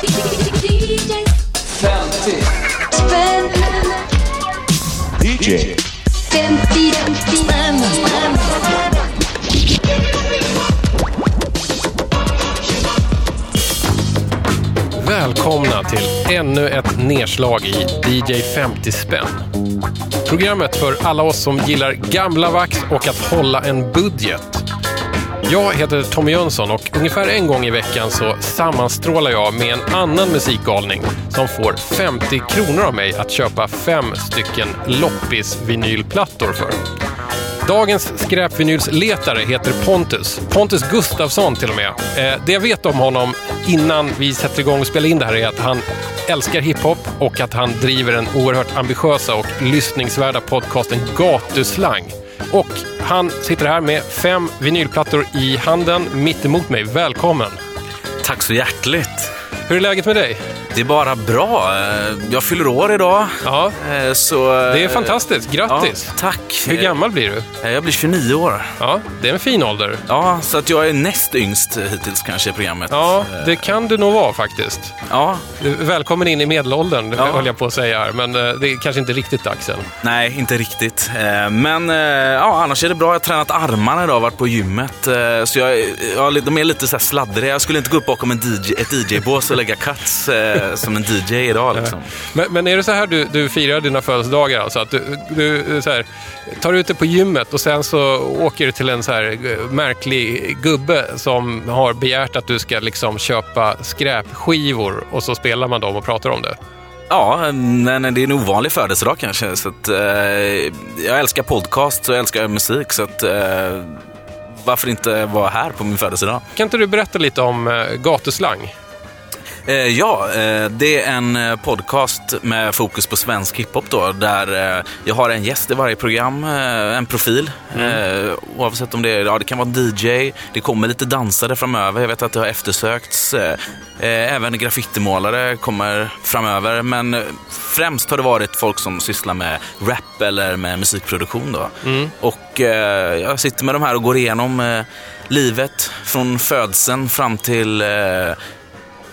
50 spänn DJ 50 spänn Välkomna till ännu ett nedslag i DJ 50 spänn. Programmet för alla oss som gillar gamla vax och att hålla en budget. Jag heter Tommy Jönsson och ungefär en gång i veckan så sammanstrålar jag med en annan musikgalning som får 50 kronor av mig att köpa fem stycken loppis-vinylplattor för. Dagens skräpvinylsletare heter Pontus. Pontus Gustafsson till och med. Eh, det jag vet om honom innan vi sätter igång och spelar in det här är att han älskar hiphop och att han driver den oerhört ambitiösa och lyssningsvärda podcasten Gatuslang. Och han sitter här med fem vinylplattor i handen mitt emot mig. Välkommen! Tack så hjärtligt. Hur är läget med dig? Det är bara bra. Eh, Jag fyller år idag. Ja, eh, Så, det är fantastiskt. Grattis! Ja, tack. Hur gammal blir du? Eh, Jag blir 29 år. Ja, det är en fin ålder. Ja, så att jag är näst yngst hittills kanske i programmet. Ja, Eh, det kan du nog vara faktiskt. Ja, Välkommen in i medelåldern, Ja. höll jag på att säga här. Men eh, det är kanske inte riktigt dags än. nej, inte riktigt. Eh, Men eh, ja, annars är det bra. Jag har tränat armarna idag, varit på gymmet. Eh, Så jag, ja, de är lite så sladdriga. Jag skulle inte gå upp bakom en DJ, ett DJ-bås och lägga cuts eh, som en DJ idag. Liksom. Men, men är det så här du, du firar dina födelsedagar? Alltså att du, du så här, tar ut det på gymmet och sen så åker du till en så här eh, märklig gubbe som har begärt att du ska liksom köpa skräpskivor och så spelar man dem och pratar om det. Ja, men det är en ovanlig födelsedag kanske. Så att, eh, jag älskar podcast och jag älskar musik. Så att, eh, varför inte vara här på min födelsedag? Kan inte du berätta lite om eh, gatuslang? Eh, ja, eh, det är en eh, podcast med fokus på svensk hiphop då, där jag har en gäst i varje program, en profil. Eh, oavsett om det är, ja det kan vara DJ, det kommer lite dansare framöver, jag vet att det har eftersökts. Även graffitimålare kommer framöver, men främst har det varit folk som sysslar med rap eller med musikproduktion då. Och eh, jag sitter med de här och går igenom livet från födseln fram till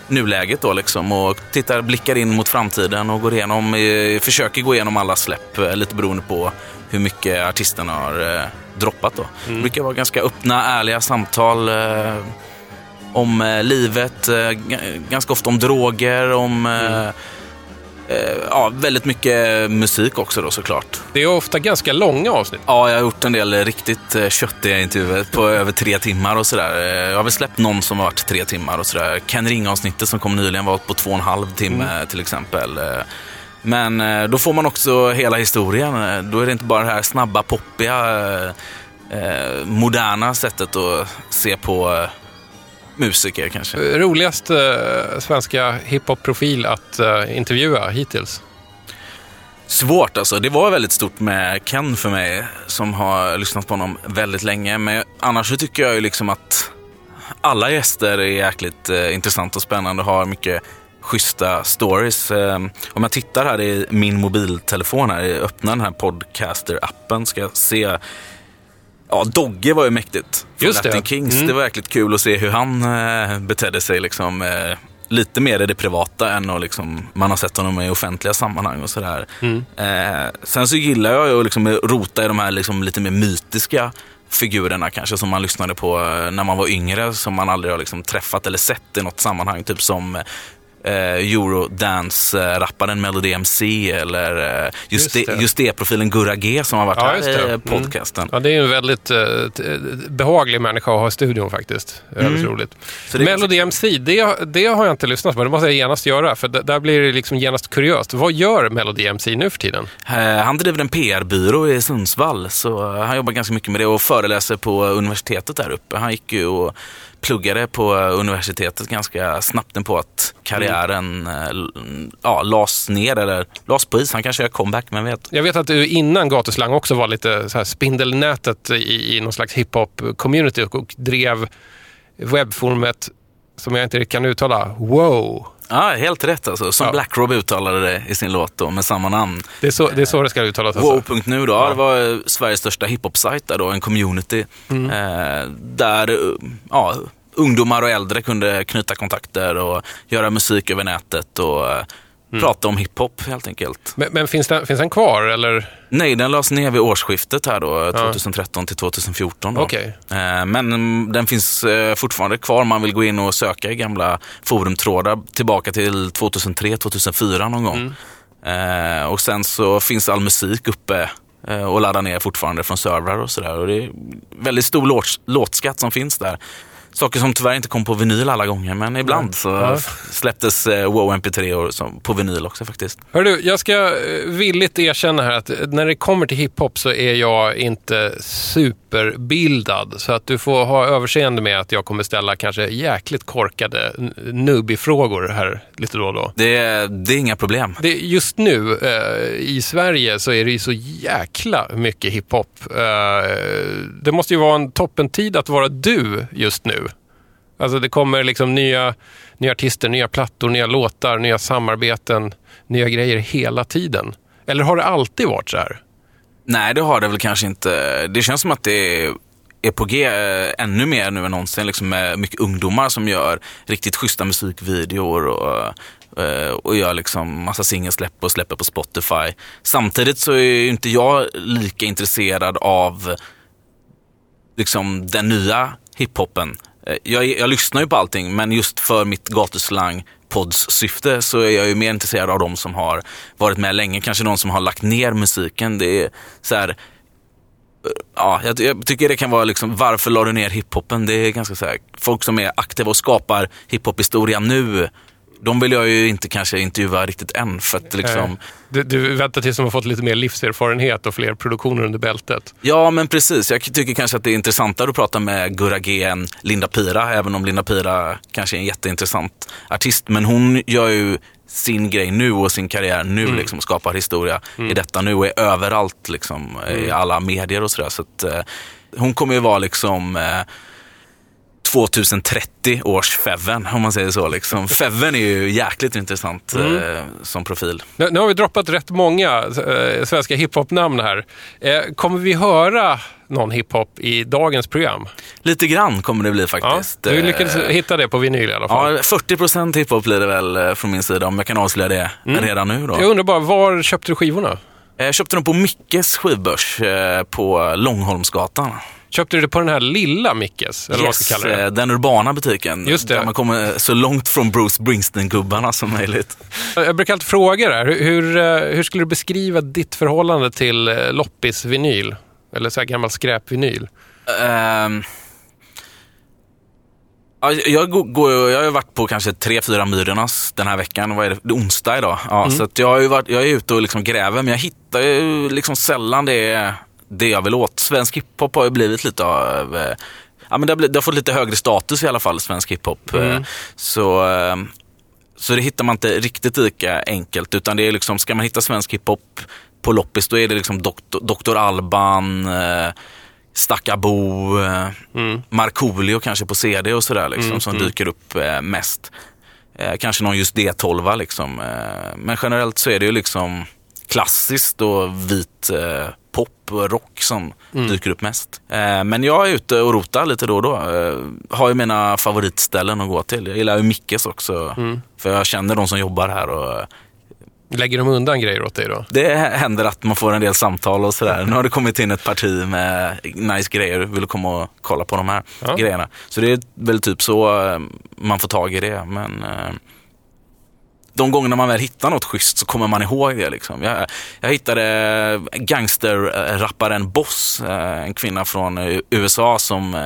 nuläget då liksom och tittar, blickar in mot framtiden och går igenom, eh, försöker gå igenom alla släpp, eh, lite beroende på hur mycket artisterna har eh, droppat då. Det brukar vara ganska öppna, ärliga samtal eh, om livet, eh, ganska ofta om droger, om eh, ja, väldigt mycket musik också då såklart. Det är ofta ganska långa avsnitt. Ja, jag har gjort en del riktigt eh, köttiga intervjuer på över tre timmar och sådär. Eh, Jag har väl släppt någon som har varit tre timmar och sådär. Ken Ring-avsnittet som kom nyligen var på två och en halv timme till exempel. Eh, Men eh, då får man också hela historien. Eh, Då är det inte bara det här snabba, poppiga, eh, eh, moderna sättet att se på eh, musiker kanske. Roligast eh, svenska hiphop-profil att eh, intervjua hittills? Svårt alltså. Det var väldigt stort med Ken för mig som har lyssnat på honom väldigt länge. Men annars så tycker jag ju liksom att alla gäster är jäkligt eh, intressant och spännande och har mycket schyssta stories. Eh, om jag tittar här i min mobiltelefon här, öppnar den här podcaster-appen ska jag se Ja, Dogge var ju mäktigt. Från Just det. Latin Kings. Mm. Det var jäkligt kul att se hur han eh, betedde sig. Liksom, eh, lite mer i det privata än att liksom, man har sett honom i offentliga sammanhang och sådär. Mm. Eh, sen så gillar jag att liksom rota i de här liksom, lite mer mytiska figurerna kanske som man lyssnade på eh, när man var yngre som man aldrig har liksom, träffat eller sett i något sammanhang. Typ som eh, Eurodance-rapparen Melody MC eller eh, just, Just det, profilen Gurra G som har varit Ja, här i Mm. podcasten. Ja, det är en väldigt eh, t- behaglig människa att ha i studion faktiskt. Väldigt roligt. Mm. Så det Melody MC, det, det har jag inte lyssnat på. Det måste jag genast göra, för där blir det liksom genast kuriöst. Vad gör Melody MC nu för tiden? Eh, Han driver en PR-byrå i Sundsvall, så eh, han jobbar ganska mycket med det och föreläser på universitetet där uppe. Han gick ju och pluggade på eh, universitetet ganska snabbt på att karriären eh, ja, las ner eller las på is. Han kanske gör comeback, men vet. Jag vet att du innan Gatuslang också var lite så här spindelnätet i, i någon slags hiphop-community och drev webbforumet som jag inte kan uttala, wow. Ja, helt rätt alltså. Som Ja. Black Rob uttalade det i sin låt då, med samma namn. Det är så det, är så det ska uttalas. Alltså. Wow.nu då, ja. det var eh, Sveriges största hiphop-sajt där då, en community. Mm. Eh, där, eh, ja, ungdomar och äldre kunde knyta kontakter och göra musik över nätet och eh, prata om hiphop helt enkelt. Men, men finns, den, finns den kvar eller? Nej, den lades ner vid årsskiftet här då, 2013 till 2014. Då. Okej. Eh, Men mm, den finns eh, fortfarande kvar. Man vill gå in och söka i gamla forumtrådar tillbaka till 2003-2004 någon gång. Eh, Och sen så finns all musik uppe och laddar ner fortfarande från servrar och sådär. Det är väldigt stor låt, låtskatt som finns där. Saker som tyvärr inte kom på vinyl alla gånger, men ibland så Ja. släpptes eh, WoW MP3 och, som, på vinyl också faktiskt. Hör du, jag ska eh, villigt erkänna här att när det kommer till hiphop så är jag inte superbildad. Så att du får ha överseende med att jag kommer ställa kanske jäkligt korkade nubbifrågor här lite då och då. Det, är- det är inga problem. Det, just nu eh, i Sverige så är det ju så jäkla mycket hiphop. Eh, det måste ju vara en toppentid att vara du just nu. Alltså det kommer liksom nya, nya artister, nya plattor, nya låtar, nya samarbeten, nya grejer hela tiden. Eller har det alltid varit så här? Nej, det har det väl kanske inte. Det känns som att det är, är på G eh, ännu mer nu än någonsin. Liksom med mycket ungdomar som gör riktigt schyssta musikvideor och, eh, och gör liksom massa singelsläpp och släpper på Spotify. Samtidigt så är ju inte jag lika intresserad av liksom den nya hiphopen. Eh, jag, jag lyssnar ju på allting, men just för mitt gatuslang pods syfte så är jag ju mer intresserad av de som har varit med länge. Kanske de som har lagt ner musiken. Det är så här, eh, ja, jag, jag tycker det kan vara liksom, varför la du ner hiphopen? Det är ganska så här, folk som är aktiva och skapar hiphop-historia nu, de vill jag ju inte kanske intervjua riktigt än. För att liksom, Eh, Du, du väntar tills de har fått lite mer livserfarenhet och fler produktioner under bältet. Ja, men precis. Jag tycker kanske att det är intressantare att prata med Gurra G än Linda Pira, även om Linda Pira kanske är en jätteintressant artist. Men hon gör ju sin grej nu och sin karriär nu, liksom, och skapar historia i detta nu och är överallt liksom, i alla medier och sådär. Så att, eh, hon kommer ju vara liksom eh, 2030 års Feven, om man säger så. Liksom. Feven är ju jäkligt intressant eh, som profil. Nu, nu har vi droppat rätt många eh, svenska hiphop-namn här. Eh, kommer vi höra någon hiphop i dagens program? Lite grann kommer det bli Ja, faktiskt. du lyckades Eh, hitta det på vinyl i alla fall. Ja, 40% hiphop blir det väl eh, från min sida om jag kan avslöja det redan nu. Då. Jag undrar bara, var köpte du skivorna? Jag köpte dem på Mickes skivbörs eh, på Långholmsgatan. Köpte du det på den här lilla Mickes? Eller vad man ska kalla det? eh, den urbana butiken. Just det. Där man kommer så långt från Bruce Springsteen-gubbarna som möjligt. Jag brukar alltid fråga det här. Hur, hur, eh, hur skulle du beskriva ditt förhållande till eh, loppis-vinyl? Eller så här gammal skräpvinyl? Ja, jag, går- jag har ju varit på kanske tre, fyra Myrornas den här veckan. Vad är det? det är onsdag idag. Ja, Så att jag, har ju varit, jag är ute och liksom gräver, men jag hittar ju liksom sällan det, det jag vill åt. Svensk hiphop har ju blivit lite av... eh, Ja, men det, har blivit, det har fått lite högre status i alla fall, svensk hiphop. Eh, Så, eh, så det hittar man inte riktigt lika enkelt. Utan det är liksom, ska man hitta svensk hiphop på loppis, då är det liksom Dr. Dr. Alban, Stackabo, eh, Markoolio kanske på CD och sådär liksom, som dyker upp mest. Kanske någon just D12 liksom. Men generellt så är det ju liksom klassiskt och vit eh, pop och rock som dyker upp mest. Eh, men jag är ute och rotar lite då och då. Eh, har ju mina favoritställen att gå till. Jag gillar ju Mickes också. För jag känner de som jobbar här och eh, Lägger de undan grejer åt dig då? det händer att man får en del samtal och sådär. Nu har det kommit in ett parti med nice grejer. Vill du komma och kolla på de här Ja. grejerna? Så det är väl typ så eh, man får tag i det. Men eh, de gångerna man väl hittar något schysst så kommer man ihåg det. Liksom. Jag, jag hittade gangsterrapparen Boss, eh, en kvinna från eh, USA som eh,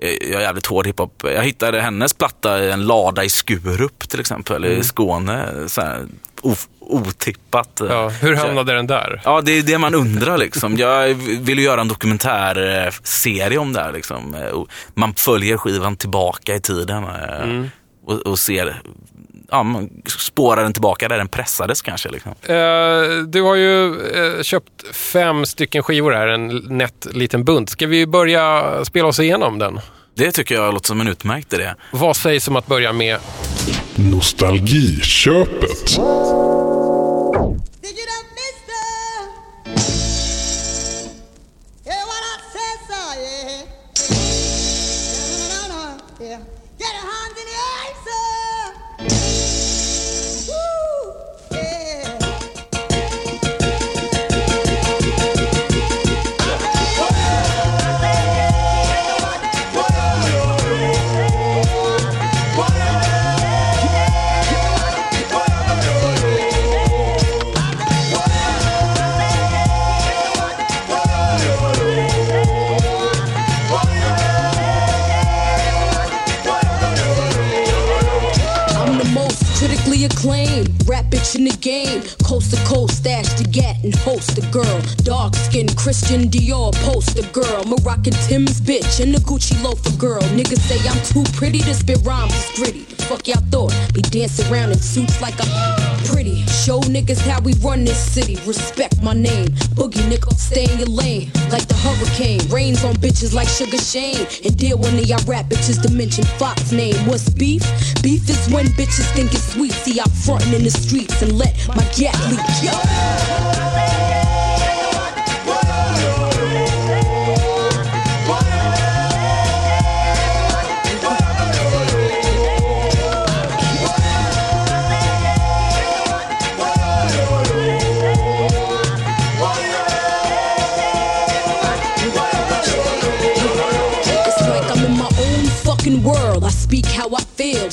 jag är jävligt hård hiphop. Jag hittade hennes platta i en lada i Skurup till exempel, i Skåne. Så här, otippat. Ja, hur hamnade den där? Ja, det är det man undrar liksom. Jag vill ju göra en dokumentärserie om det här liksom. Man följer skivan tillbaka i tiden eh, och, och ser, ja, spårar den tillbaka där den pressades kanske. Liksom. Eh, du har ju eh, köpt fem stycken skivor här, en nätt liten bunt. Ska vi börja spela oss igenom den? Det tycker jag låter som en utmärkt idé. Vad sägs om att börja med Nostalgiköpet. Critically acclaimed. Rap bitch in the game. Coast to coast, stash the gat and host the girl. Dark skin, Christian Dior, poster girl. Moroccan Tim's bitch and the Gucci loafer girl. Niggas say I'm too pretty to spit rhymes, it's gritty. Fuck y'all thought. Be dancing around in suits like I'm pretty. Show niggas how we run this city. Respect my name. Boogie nigga, stay in your lane. Like the hurricane. Rains on bitches like Sugar Shane. And deal one of y'all rap bitches to mention Fox name. What's beef? Beef is when bitches think it's sweet. See, I'm frontin' in the streets and let my gat leak. Yo.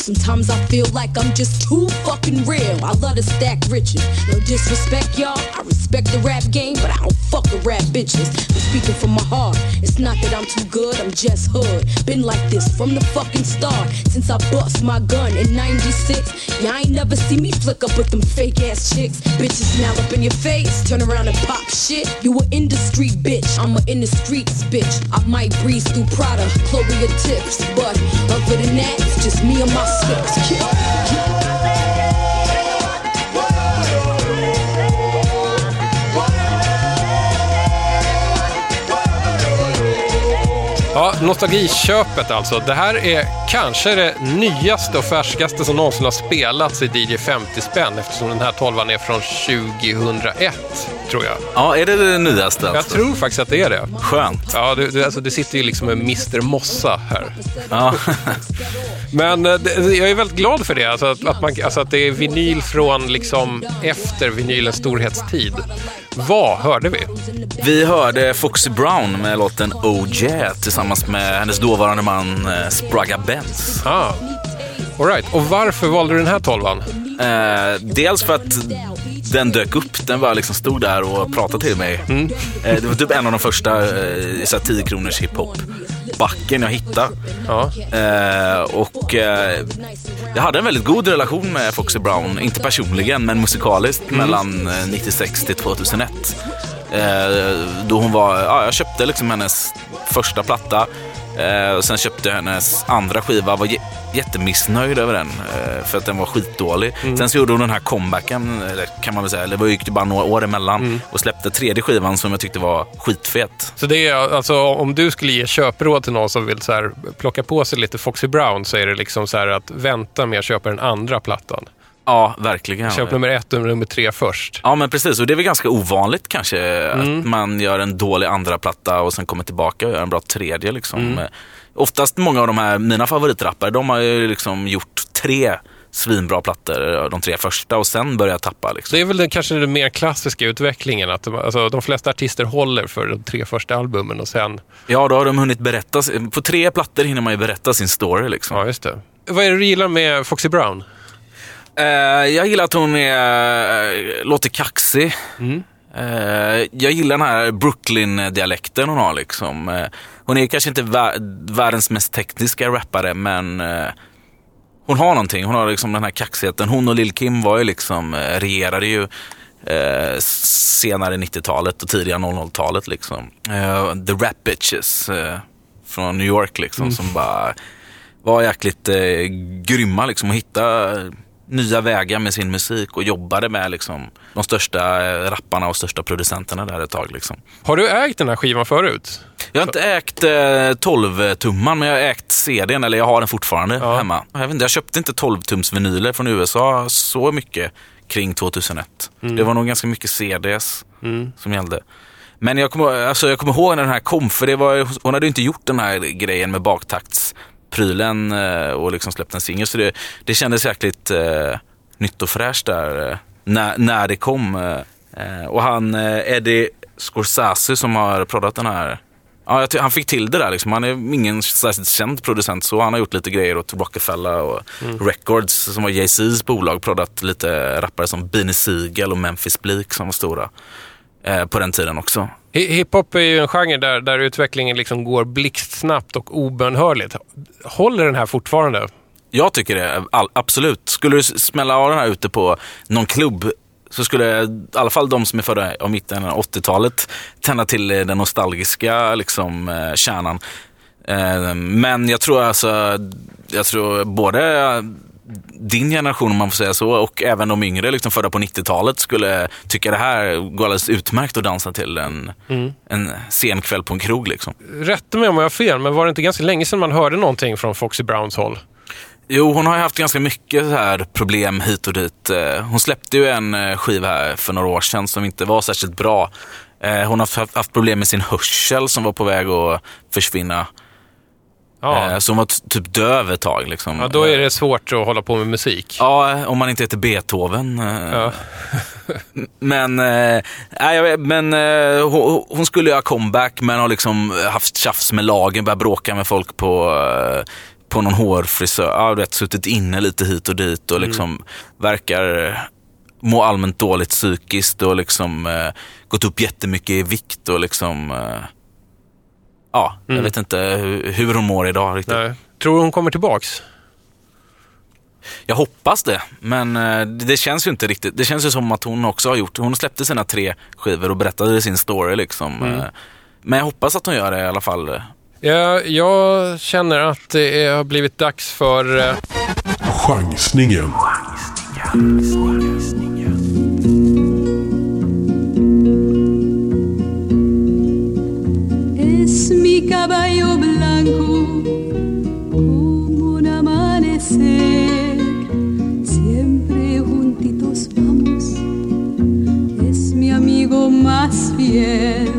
Sometimes I feel like I'm just too fucking real. I love to stack riches. No disrespect, y'all. I respect the rap game, but I don't fuck with rap bitches. I'm speaking from my heart. It's not that I'm too good, I'm just hood. Been like this from the fucking start. Since I bust my gun in 96. Y'all ain't never see me flick up with them fake ass chicks. Bitches now up in your face, turn around and pop shit. You an industry bitch, I'm a in the streets bitch. I might breeze through Prada, Chloe or tips, but other than that, it's just me and my sticks. Ja, nostalgiköpet alltså. Det här är kanske det nyaste och färskaste som någonsin har spelats i DJ 50 spänn eftersom den här tolvan är från 2001, tror jag. Ja, är det det nyaste? Jag Alltså? tror faktiskt att det är det. Skönt. Ja, det, det, alltså, det sitter ju liksom en Mr Mossa här. Ja. Men eh, det, jag är väldigt glad för det, alltså att, att, man, alltså att det är vinyl från liksom efter vinylens storhetstid. Vad hörde vi? Vi hörde Foxy Brown med låten Oh Yeah tillsammans med hennes dåvarande man eh, Spragga Benz. Ah. All right. Och varför valde du den här tolvan? Eh, dels för att den dök upp, den bara liksom stod där och pratade till mig. Eh, det var typ en av de första eh, så här 10 kronors hiphop backen jag hittade. Ja. Eh, och eh, jag hade en väldigt god relation med Foxy Brown, inte personligen men musikaliskt mellan eh, 96 till 2001. Eh, då hon var, ja, jag köpte liksom hennes första platta eh, och sen köpte jag hennes andra skiva, var jä- jättemissnöjd över den eh, för att den var skitdålig. Sen så gjorde hon den här comebacken, eller kan man väl säga, eller det gick det bara några år emellan och släppte tredje skivan som jag tyckte var skitfet. Så det är alltså om du skulle ge köpråd till någon som vill så här, plocka på sig lite Foxy Brown så är det liksom så här att vänta med att köpa den andra plattan. Ja, verkligen. Köp nummer ett och nummer tre först. Ja men precis, och det är väl ganska ovanligt kanske att man gör en dålig andra platta och sen kommer tillbaka och gör en bra tredje. Liksom. Eh, Oftast många av de här, mina favoritrappare, de har ju liksom gjort tre svinbra plattor, de tre första och sen börjar tappa. Liksom. Det är väl den, kanske den mer klassiska utvecklingen. Att de, alltså, de flesta artister håller för de tre första albumen och sen... Ja, då har de hunnit berätta, på tre plattor hinner man ju berätta sin story. Liksom. Ja, just det. Vad är det du gillar med Foxy Brown? Eh, jag gillar att hon är, eh, låter kaxig. Eh, jag gillar den här Brooklyn-dialekten hon har. Liksom. Hon är kanske inte vä- världens mest tekniska rappare, men hon har någonting. Hon har liksom den här kaxigheten. Hon och Lil Kim var ju liksom, regerade ju eh, senare 90-talet och tidiga 00-talet. Liksom. Eh, the Rap Bitches eh, från New York liksom, som bara var jäkligt eh, grymma liksom, att hitta nya vägar med sin musik och jobbade med liksom, de största eh, rapparna och största producenterna där ett tag. Liksom. Har du ägt den här skivan förut? Jag har inte ägt eh, 12-tumman, men jag har ägt CDn, eller jag har den fortfarande Ja. hemma. Jag, vet inte, jag köpte inte 12-tums vinyler från USA så mycket kring 2001. Det var nog ganska mycket CDs som gällde. Men jag kommer, alltså jag kommer ihåg när den här kom, för det var, hon hade inte gjort den här grejen med baktaktsprylen eh, och liksom släppt en singel. Så det, det kändes jäkligt eh, nytt och fräscht där eh, när, när det kom. Eh, och han, Eddie Scorsese som har proddat den här Ja, han fick till det där. Liksom. Han är ingen särskilt känd producent så. Han har gjort lite grejer åt Rockefeller och Records som var Jay-Z's bolag. Proddat lite rappare som Beanie Siegel och Memphis Bleek som var stora eh, på den tiden också. Hi- Hiphop är ju en genre där, där utvecklingen liksom går blixtsnabbt och obönhörligt. Håller den här fortfarande? Jag tycker det, all, absolut. Skulle du smälla av den här ute på någon klubb så skulle i alla fall de som är födda av mitten av 80-talet tända till eh, den nostalgiska liksom, eh, kärnan. Men jag tror alltså, jag tror både din generation om man får säga så och även de yngre liksom födda på 90-talet skulle tycka det här går alldeles utmärkt att dansa till en, en sen kväll på en krog. Liksom. Rätta mig om jag har fel, men var det inte ganska länge sedan man hörde någonting från Foxy Browns håll? Jo, hon har ju haft ganska mycket så här problem hit och dit. Eh, Hon släppte ju en eh, skiva här för några år sedan som inte var särskilt bra. Eh, Hon har haft problem med sin hörsel som var på väg att försvinna. Ja, Eh, hon var typ döv ett tag. Liksom. ja då är det svårt att hålla på med musik. Ja, om man inte heter Beethoven. eh. Ja. Men, eh, vet, men eh, hon, skulle göra comeback men har liksom haft tjafs med lagen, börjat bråka med folk på, eh, på någon hårfrisör. Ja, vet, suttit inne lite hit och dit och liksom verkar må allmänt dåligt psykiskt och liksom eh, gått upp jättemycket i vikt och liksom eh, Ja, jag vet inte hur, hur hon mår idag riktigt. Nej. Tror du hon kommer tillbaks? Jag hoppas det, men eh, det känns ju inte riktigt. Det känns ju som att hon också har gjort, hon släppte sina tre skivor och berättade sin story liksom. Eh, Men jag hoppas att hon gör det i alla fall. Ja, jag känner att det har blivit dags för... eh, Chansningen. Es más fiel.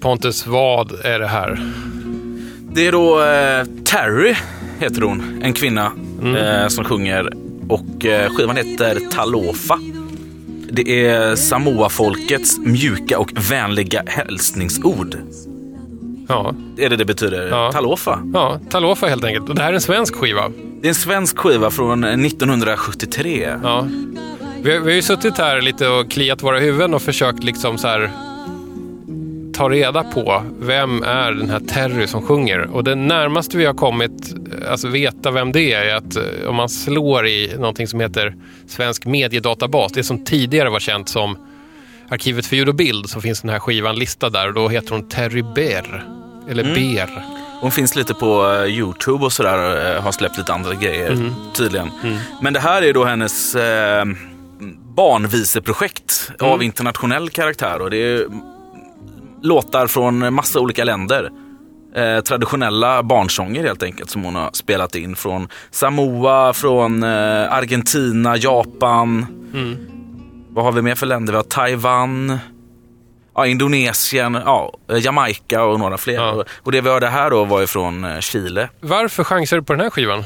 Pontus, vad är det här? Det är då eh, Terry, heter hon. En kvinna eh, som sjunger. Och eh, skivan heter Talofa. Det är Samoa-folkets mjuka och vänliga hälsningsord. Ja, Är det det betyder? Ja. Talofa. ja Talofa helt enkelt. Och det här är en svensk skiva. Det är en svensk skiva från 1973. Ja. Vi, vi har ju suttit här lite och kliat våra huvuden och försökt liksom så här ta reda på vem är den här Terry som sjunger. Och det närmaste vi har kommit, alltså veta vem det är, är att eh, om man slår i någonting som heter Svensk mediedatabas, det som tidigare var känt som Arkivet för ljud och bild, så finns den här skivan listad där och då heter hon Terry Bear. Eller Ber. Hon finns lite på eh, YouTube och sådär. eh, Har släppt lite andra grejer tydligen. Men det här är då hennes eh, barnviseprojekt av internationell karaktär. Och det är låtar från massa olika länder. Eh, traditionella barnsånger helt enkelt som hon har spelat in. Från Samoa, från eh, Argentina, Japan. Vad har vi mer för länder? Vi har Taiwan. ja, Indonesien, ja, Jamaica och några fler. Ja. Och, det vi hörde här då var ju från eh, Chile. Varför chansade du på den här skivan?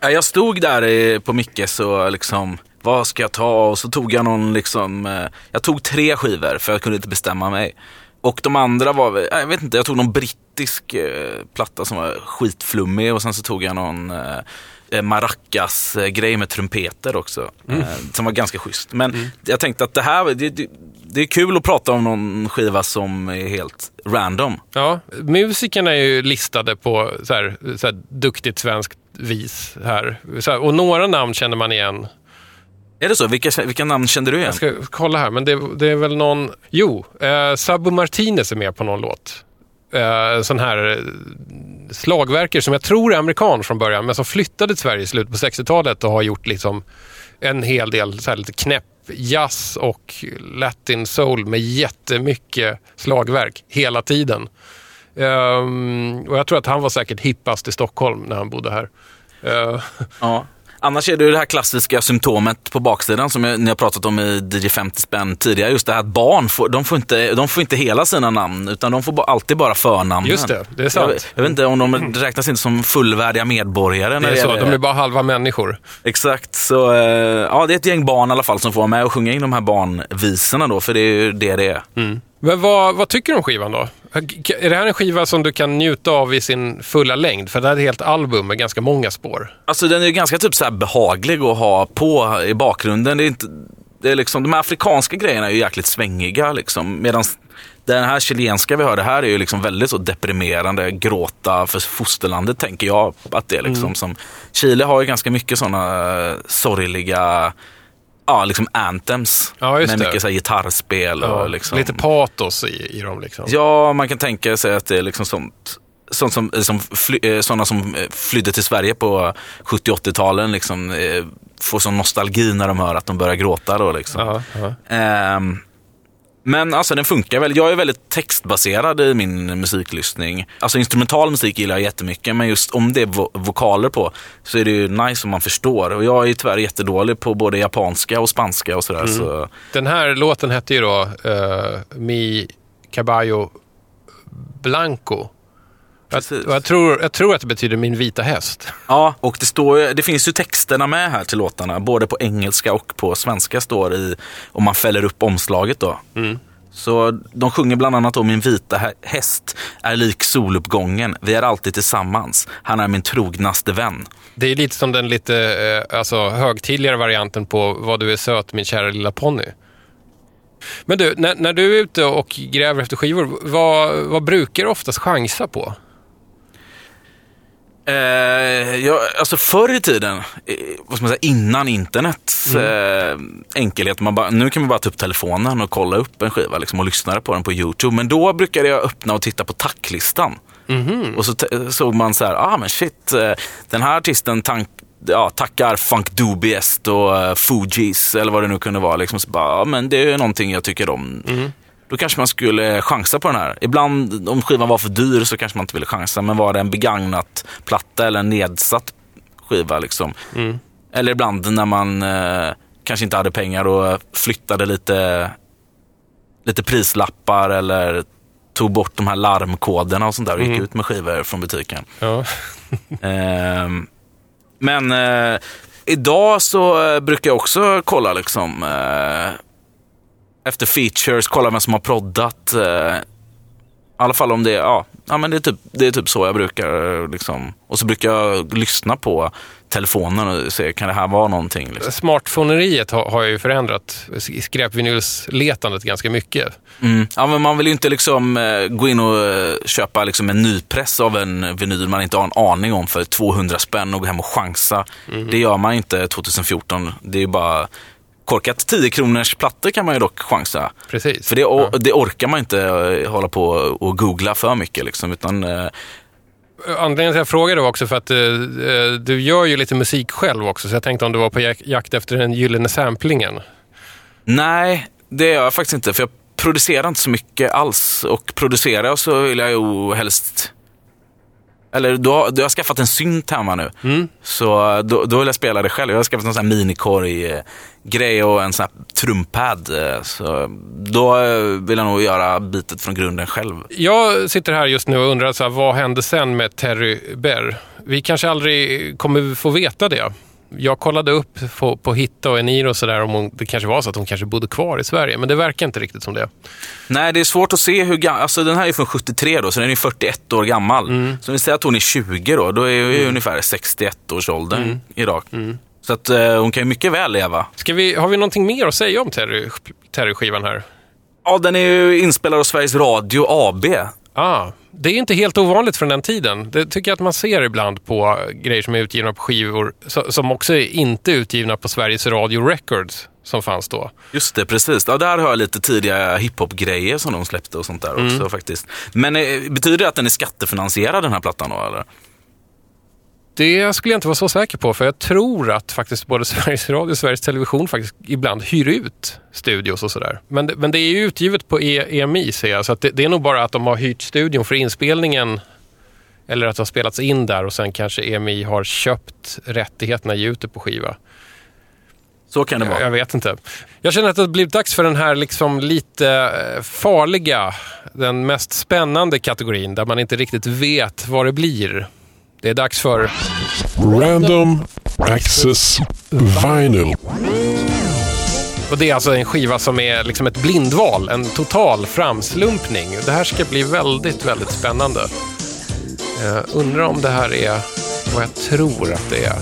Ja, Jag stod där eh, på Mickes och liksom, vad ska jag ta? Och så tog jag någon liksom, eh, jag tog tre skivor för jag kunde inte bestämma mig. Och de andra var, väl- jag vet inte, jag tog någon brittisk eh, platta som var skitflummig och sen så tog jag någon eh, eh, maracas-grej med trumpeter också. Eh, som var ganska schysst. Men jag tänkte att det här, det, det, det är kul att prata om någon skiva som är helt random. Ja, musikerna är ju listade på så här, så här duktigt svenskt vis här. Här. Och några namn känner man igen. Är det så? Vilka, vilka namn kände du igen? Jag ska kolla här, men det, det är väl någon... Jo, eh, Sabo Martinez är med på någon låt. Eh, sån här eh, slagverkare som jag tror är amerikan från början, men som flyttade till Sverige i slutet på 60-talet och har gjort liksom en hel del så här lite knäpp jazz och latin soul med jättemycket slagverk hela tiden. Ehm, och jag tror att han var säkert hippast i Stockholm när han bodde här. Eh, Ja. Annars är det ju det här klassiska symptomet på baksidan som jag, ni har pratat om i DJ 50 spänn tidigare. Just det här att barn får, de får, inte, de får inte hela sina namn utan de får alltid bara förnamnen. Just det, det är sant. Jag, jag vet inte om de räknas inte som fullvärdiga medborgare. det när är så, gäller- de är bara halva människor. Exakt, så eh, ja, det är ett gäng barn i alla fall som får vara med och sjunga in de här barnvisorna då, för det är ju det det är. Men vad, vad tycker du om skivan då? Är det här en skiva som du kan njuta av i sin fulla längd? För det här är ett helt album med ganska många spår. Alltså den är ju ganska typ så här behaglig att ha på i bakgrunden. Det är inte, det är liksom, de här afrikanska grejerna är ju jäkligt svängiga liksom. Medan den här chilenska vi hörde här är ju liksom väldigt så deprimerande, gråta för fosterlandet tänker jag att det är liksom som. Chile har ju ganska mycket sådana sorgliga Ja, liksom anthems. Ja, med det. mycket så här gitarrspel och Ja, liksom. Lite patos i, i dem liksom. Ja, man kan tänka sig att det är liksom sånt. Sånt som, som fly, eh, sådana som eh, flydde till Sverige på 70-80-talen liksom, eh, får sån nostalgi när de hör att de börjar gråta. Då, liksom. Ja, ja. Ehm, men alltså den funkar väl. Jag är väldigt textbaserad i min musiklyssning. Alltså instrumental musik gillar jag jättemycket, men just om det är vo- vokaler på så är det ju nice om man förstår. Och jag är tyvärr jättedålig på både japanska och spanska och sådär. Så, Den här låten hette ju då eh, Mi Caballo Blanco. Jag, Precis. och jag, tror, jag tror att det betyder min vita häst. Ja, och det, står, det finns ju texterna med här till låtarna. Både på engelska och på svenska står i, om man fäller upp omslaget då. Så de sjunger bland annat om min vita hä- häst är lik soluppgången. Vi är alltid tillsammans. Han är min trognaste vän. Det är lite som den lite eh, alltså, högtidligare varianten på Vad du är söt min kära lilla ponny. Men du, när, när du är ute och gräver efter skivor, vad, vad brukar du oftast chansa på? Eh, jag, alltså förr i tiden, eh, vad ska man säga, innan internets eh, enkelhet, man bara, nu kan man bara ta upp telefonen och kolla upp en skiva liksom, och lyssna på den på YouTube. Men då brukade jag öppna och titta på tacklistan. Och så såg man så här, ah men shit, eh, den här artisten tank, ja, tackar Funk Dubiest och uh, Fugees eller vad det nu kunde vara. Liksom, så bara, ja, men det är någonting jag tycker om. Då kanske man skulle chansa på den här. Ibland om skivan var för dyr så kanske man inte ville chansa. Men var det en begagnat platta eller en nedsatt skiva liksom. Eller ibland när man eh, kanske inte hade pengar och flyttade lite, lite prislappar eller tog bort de här larmkoderna och sånt där och gick ut med skivor från butiken. Ja. Ehm, men eh, idag så eh, brukar jag också kolla liksom eh, efter features, kolla vem som har proddat. Eh, I alla fall om det, ja, ja men det är, typ, det är typ så jag brukar. eh, Liksom. Och så brukar jag lyssna på telefonen och se, kan det här vara någonting? Liksom. Smartphoneriet har, har ju förändrat skräpvinylsletandet ganska mycket. Mm. Ja, men man vill ju inte liksom eh, gå in och köpa liksom en nypress av en vinyl man inte har en aning om för 200 spänn och gå hem och chansa. Det gör man inte 2014. Det är bara korkat 10 kronors plattor kan man ju dock chansa. Precis. För det, or- det orkar man inte eh, hålla på och googla för mycket. Liksom, utan, eh, Anledningen till att jag frågade var också för att eh, eh, du gör ju lite musik själv också, så jag tänkte om du var på jak- jakt efter den gyllene samplingen. nej, det gör jag faktiskt inte. För jag producerar inte så mycket alls. Och producerar så vill jag ju helst Eller du har, du har skaffat en synt hemma nu. Så då, då vill jag spela det själv. Jag har skaffat en sån här minikorg-grej och en sån här trumpad. eh, Så då eh, vill jag nog göra bitet från grunden själv. Jag sitter här just nu och undrar så här, vad hände sen med Terry Berr? Vi kanske aldrig kommer få veta det. Jag kollade upp på, på Hitta och Eniro och sådär om hon, det kanske var så att hon kanske bodde kvar i Sverige, men det verkar inte riktigt som det. Nej, det är svårt att se hur gammal... Alltså den här är från 73 då, så den är 41 år gammal. Så om vi säger att hon är 20 då, då är vi ungefär 61 års ålder idag. Så att eh, hon kan ju mycket väl leva. Ska vi, har vi någonting mer att säga om Terry, Terry-skivan här? Ja, den är ju inspelad av Sveriges Radio AB. Ah, det är inte helt ovanligt från den tiden. Det tycker jag att man ser ibland på grejer som är utgivna på skivor so- som också är inte utgivna på Sveriges Radio Records som fanns då. Just det, precis. Ja, där har jag lite tidiga hiphop-grejer som de släppte och sånt där också faktiskt. Men eh, betyder det att den är skattefinansierad den här plattan då eller? Det skulle jag inte vara så säker på, för jag tror att faktiskt både Sveriges Radio och Sveriges Television faktiskt ibland hyr ut studios och sådär. Men, det- men det är ju utgivet på E- EMI ser jag, så att det, det är nog bara att de har hyrt studion för inspelningen eller att det har spelats in där och sen kanske EMI har köpt rättigheterna ge ut det på skiva. Så kan det Jag, vara. jag vet inte. Jag känner att det har blivit dags för den här liksom lite eh, farliga, den mest spännande kategorin där man inte riktigt vet vad det blir. Det är dags för Random Access Vinyl. Och det är alltså en skiva som är liksom ett blindval, en total framslumpning. Det här ska bli väldigt, väldigt spännande. Jag undrar om det här är vad jag tror att det är.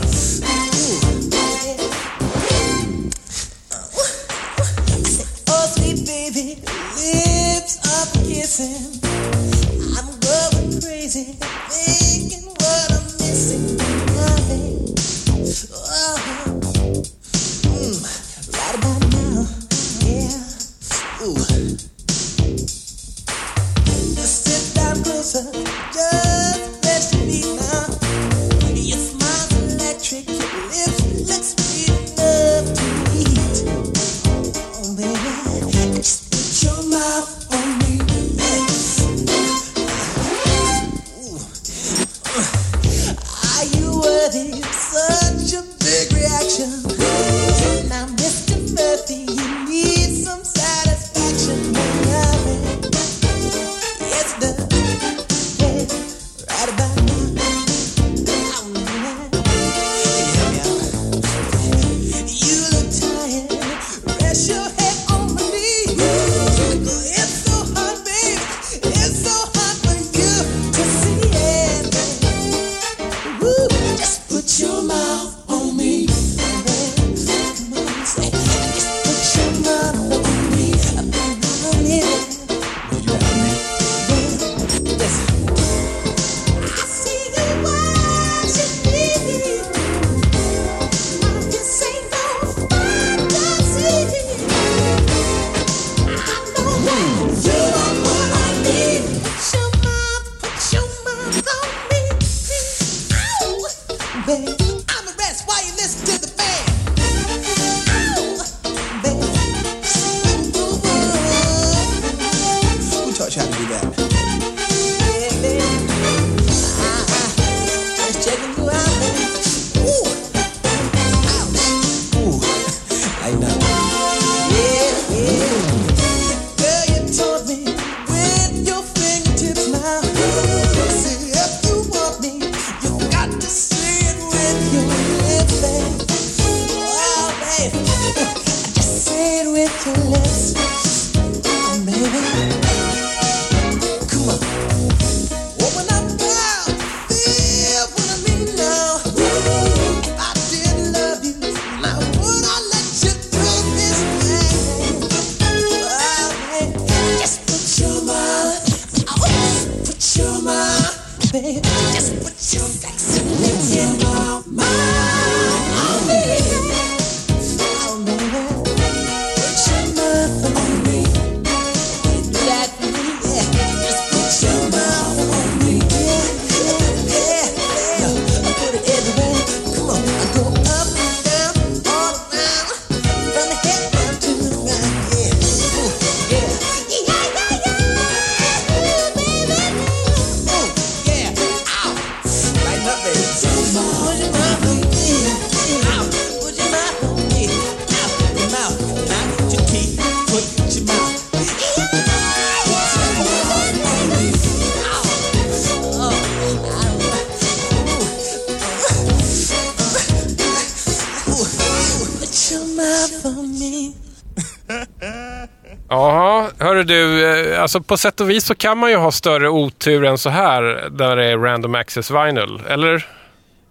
Alltså på sätt och vis så kan man ju ha större otur än så här när det är random access vinyl, eller?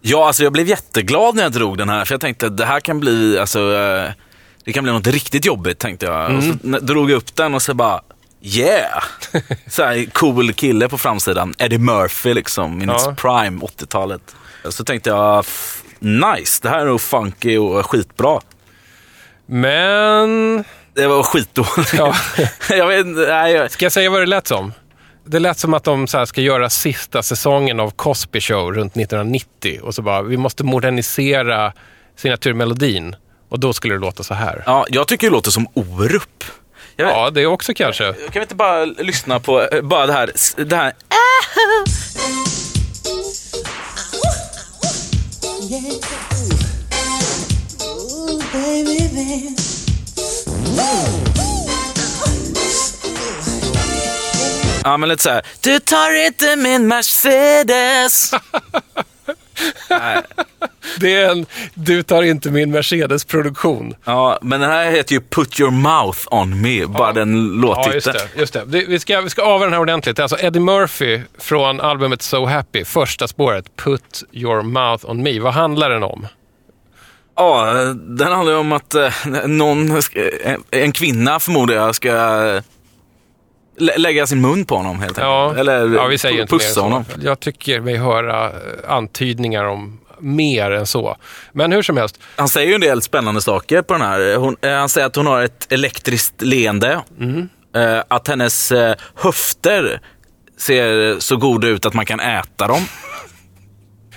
Ja, alltså jag blev jätteglad när jag drog den här. För jag tänkte att det här kan bli, alltså, eh, det kan bli något riktigt jobbigt tänkte jag. Och så n- drog jag upp den och så bara, yeah! så här, cool kille på framsidan. Eddie Murphy liksom, in Ja. its prime, 80-talet. Så tänkte jag, nice, det här är nog funky och skitbra. Men... Det var skitdåligt. Ja. jag vet nej, jag, Ska jag säga vad det lät som? Det lät som att de så här ska göra sista säsongen av Cosby Show runt 1990 och så bara, vi måste modernisera signaturmelodin. Och då skulle det låta så här. ja, jag tycker det låter som Orup. Ja, det är också kanske. Kan vi inte bara lyssna på eh, bara det här, det här Yeah. Ooh, baby, baby. Ja, men lite så här. Du tar inte min Mercedes. Det är en Du tar inte min Mercedes-produktion. ja, men den här heter ju Put your mouth on me, bara den Ja, just låttiteln. det. Just det. det vi, ska, vi ska ava den här ordentligt. Det är alltså Eddie Murphy från albumet So Happy, första spåret, Put your mouth on me. Vad handlar den om? Ja, den handlar ju om att eh, någon, en, kvinna förmodar jag, ska lä- lägga sin mun på honom helt Ja, enkelt. Eller ja, vi säger pussa honom. Jag tycker mig höra antydningar om mer än så. Men hur som helst, Han säger ju en del spännande saker på den här. Hon, eh, han säger att hon har ett elektriskt leende. Mm. Eh, att hennes höfter ser så goda ut att man kan äta dem.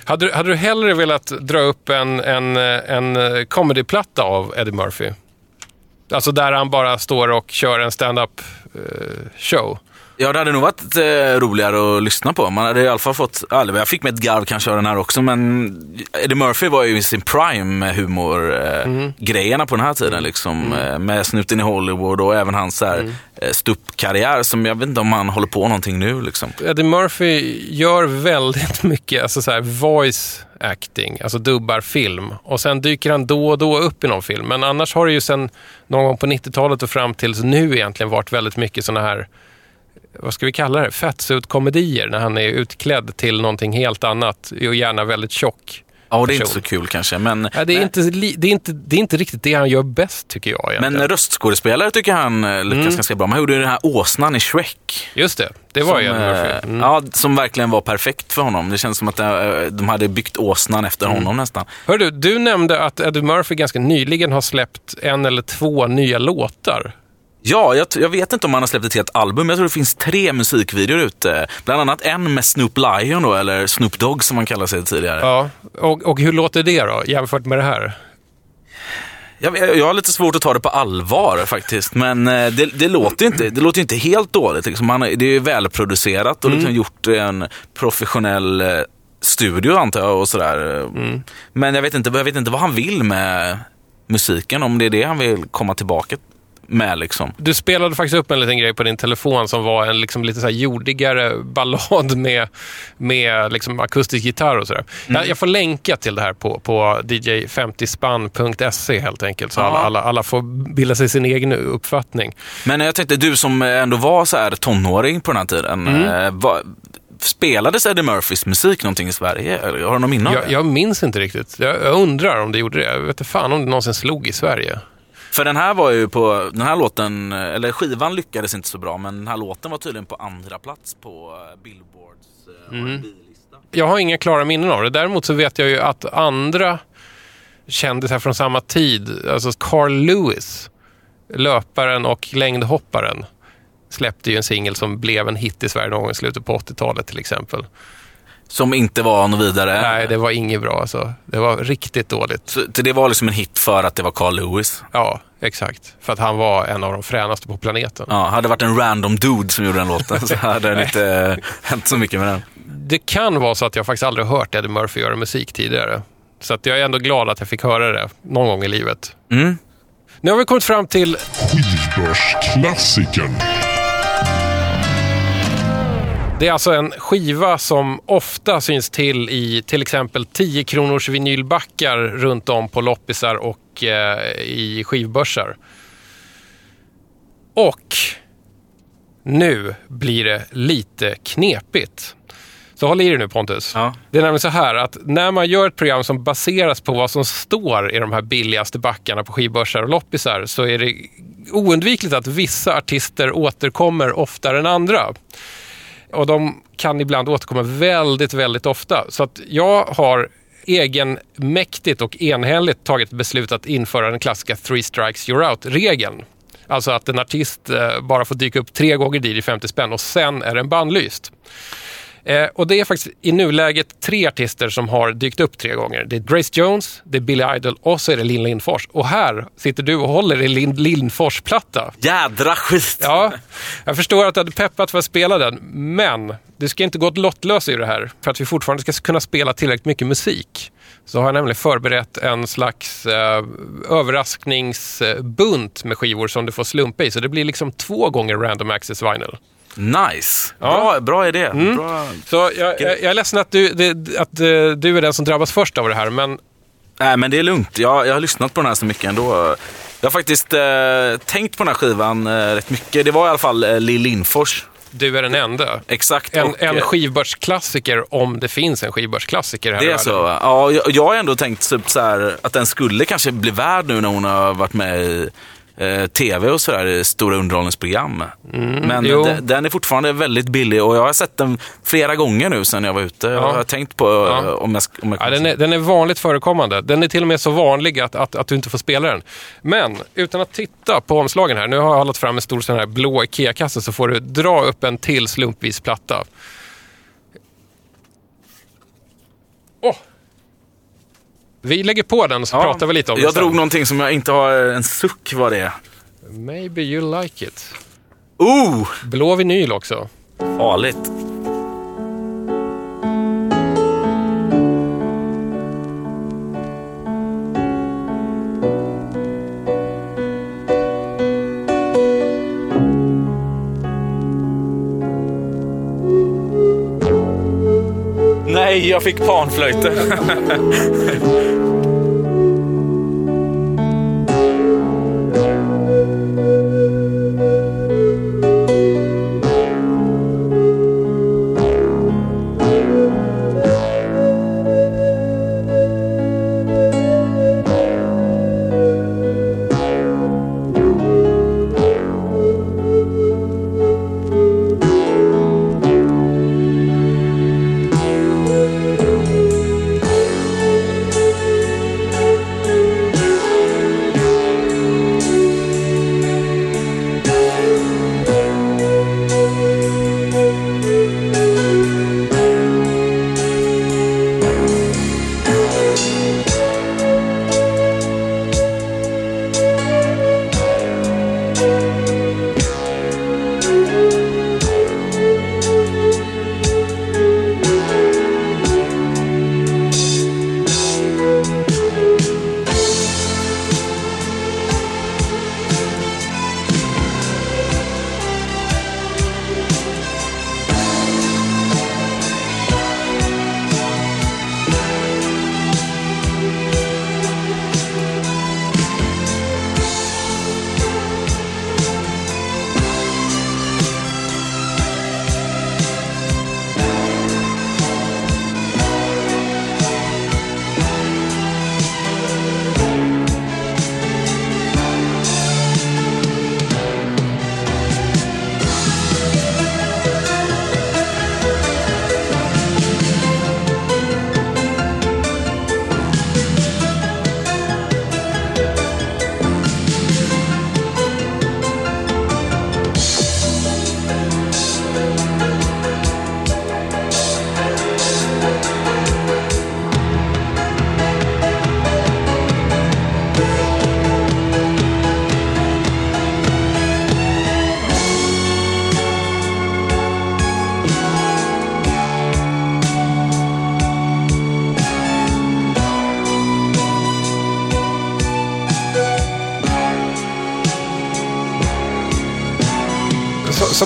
hade, du- hade du hellre velat dra upp en, en, en comedyplatta av Eddie Murphy? Alltså där han bara står och kör en stand-up eh, show? Ja, det hade nog varit eh, roligare att lyssna på. Man hade i alla fall fått, eller jag fick med ett garv kanske av den här också, men Eddie Murphy var ju i sin prime med humorgrejerna på den här tiden. Liksom, eh, med Snuten i Hollywood och även hans så här, eh, ståuppkarriär som jag vet inte om han håller på någonting nu. Liksom. Eddie Murphy gör väldigt mycket alltså så här, voice acting, alltså dubbar film. Och sen dyker han då och då upp i någon film. Men annars har det ju sen någon gång på 90-talet och fram tills nu egentligen varit väldigt mycket såna här, vad ska vi kalla det, fettsuit-komedier när han är utklädd till någonting helt annat och gärna väldigt tjock. Ja, det är inte så kul kanske, men, Ja, det, är inte, det, är inte, det är inte riktigt det han gör bäst tycker jag egentligen. men röstskådespelare tycker han eh, lyckas ganska bra. Man gjorde ju den här åsnan i Shrek. Just det, det var ju som, Murphy. eh, Mm. ja, som verkligen var perfekt för honom. Det känns som att eh, de hade byggt åsnan efter Mm. honom nästan. Hör du, du nämnde att Eddie Murphy ganska nyligen har släppt en eller två nya låtar. Ja, jag, jag vet inte om han har släppt ett helt album. Jag tror det finns tre musikvideor ute. Bland annat en med Snoop Lion då, eller Snoop Dogg som man kallar sig tidigare. Ja, och, och hur låter det då jämfört med det här? Jag, jag jag har lite svårt att ta det på allvar faktiskt, men eh, det, det låter inte, det låter inte helt dåligt. Liksom. Han, det är välproducerat och liksom gjort i en professionell eh, studio antar jag och sådär. Men jag vet, inte, jag vet inte vad han vill med musiken, om det är det han vill komma tillbaka med liksom. Du spelade faktiskt upp en liten grej på din telefon som var en liksom lite så jordigare ballad med, med liksom akustisk gitarr och sådär. Jag, jag får länka till det här på, på dj50spann.se helt enkelt, så alla, alla, alla får bilda sig sin egen uppfattning. Men jag tänkte, du som ändå var så här tonåring på den här tiden, eh, vad, spelades Eddie Murphys musik någonting i Sverige? Eller har du någon minne av Jag, det? jag minns inte riktigt. Jag, jag undrar om det gjorde det. Jag vet inte fan om det någonsin slog i Sverige. För den här var ju på, den här låten, eller skivan lyckades inte så bra, men den här låten var tydligen på andra plats på eh, Billboards eh, R&B-lista. Jag har inga klara minnen av det. Däremot så vet jag ju att andra kändisar från samma tid, alltså Carl Lewis, löparen och längdhopparen, släppte ju en singel som blev en hit i Sverige någon gång i slutet på 80-talet till exempel. Som inte var något vidare. Nej, det var inget bra alltså. Det var riktigt dåligt. Så det var liksom en hit för att det var Carl Lewis. Ja, exakt. För att han var en av de fränaste på planeten. Ja, hade det varit en random dude som gjorde den låten så hade det inte eh, hänt så mycket med den. Det kan vara så att jag faktiskt aldrig hört Eddie Murphy göra musik tidigare. Så att jag är ändå glad att jag fick höra det någon gång i livet. Mm. Nu har vi kommit fram till Skivbörsklassikern. Det är alltså en skiva som ofta syns till i till exempel 10 kronors vinylbackar runt om på loppisar och eh, i skivbörsar. Och nu blir det lite knepigt. Så håll i dig nu Pontus. Ja. Det är nämligen så här att när man gör ett program som baseras på vad som står i de här billigaste backarna på skivbörsar och loppisar så är det oundvikligt att vissa artister återkommer oftare än andra. Och de kan ibland återkomma väldigt, väldigt ofta. Så att jag har egenmäktigt och enhälligt tagit beslut att införa den klassiska three strikes you're out-regeln. Alltså att en artist eh, bara får dyka upp tre gånger dit i 50 spänn och sen är den bannlyst. Eh, och det är faktiskt i nuläget tre artister som har dykt upp tre gånger. Det är Grace Jones, det är Billy Idol och så är det Linn Lindfors. Och här sitter du och håller i Linn Lindfors-platta. Jädra skit! Ja, jag förstår att du hade peppat för att spela den, men du ska inte gå lottlös i det här för att vi fortfarande ska kunna spela tillräckligt mycket musik. Så har jag nämligen förberett en slags eh, överraskningsbunt med skivor som du får slumpa i. Så det blir liksom två gånger Random Access Vinyl. Nice! Ja. Mm. Bra, bra idé. Bra. Så jag, jag, jag är ledsen att, du, det, att eh, du är den som drabbas först av det här, men Nej, men det är lugnt. Jag, jag har lyssnat på den här så mycket ändå. Jag har faktiskt eh, tänkt på den här skivan eh, rätt mycket. Det var i alla fall eh, Lill Lindfors. du är den enda. Exakt. En, och, en eh, skivbörsklassiker, om det finns en skivbörsklassiker här Det är så? Ja, jag, jag har ändå tänkt typ så här, att den skulle kanske bli värd nu när hon har varit med i eh, tv och sådär, stora underhållningsprogram. Men Mm, jo. de- den är fortfarande väldigt billig och jag har sett den flera gånger nu sedan jag var ute. Jag har tänkt på eh, om jag, om jag Ja, den, är, den är vanligt förekommande. Den är till och med så vanlig att, att, att du inte får spela den. Men utan att titta på omslagen här. Nu har jag hållit fram en stor sån här blå IKEA-kasse så får du dra upp en till slumpvis platta. Åh! Vi lägger på den så Ja, pratar vi lite om Jag den sen. drog någonting som jag inte har en suck vad det är. Maybe you like it. Oh! Blå vinyl också. Farligt. Nej, jag fick panflöjten.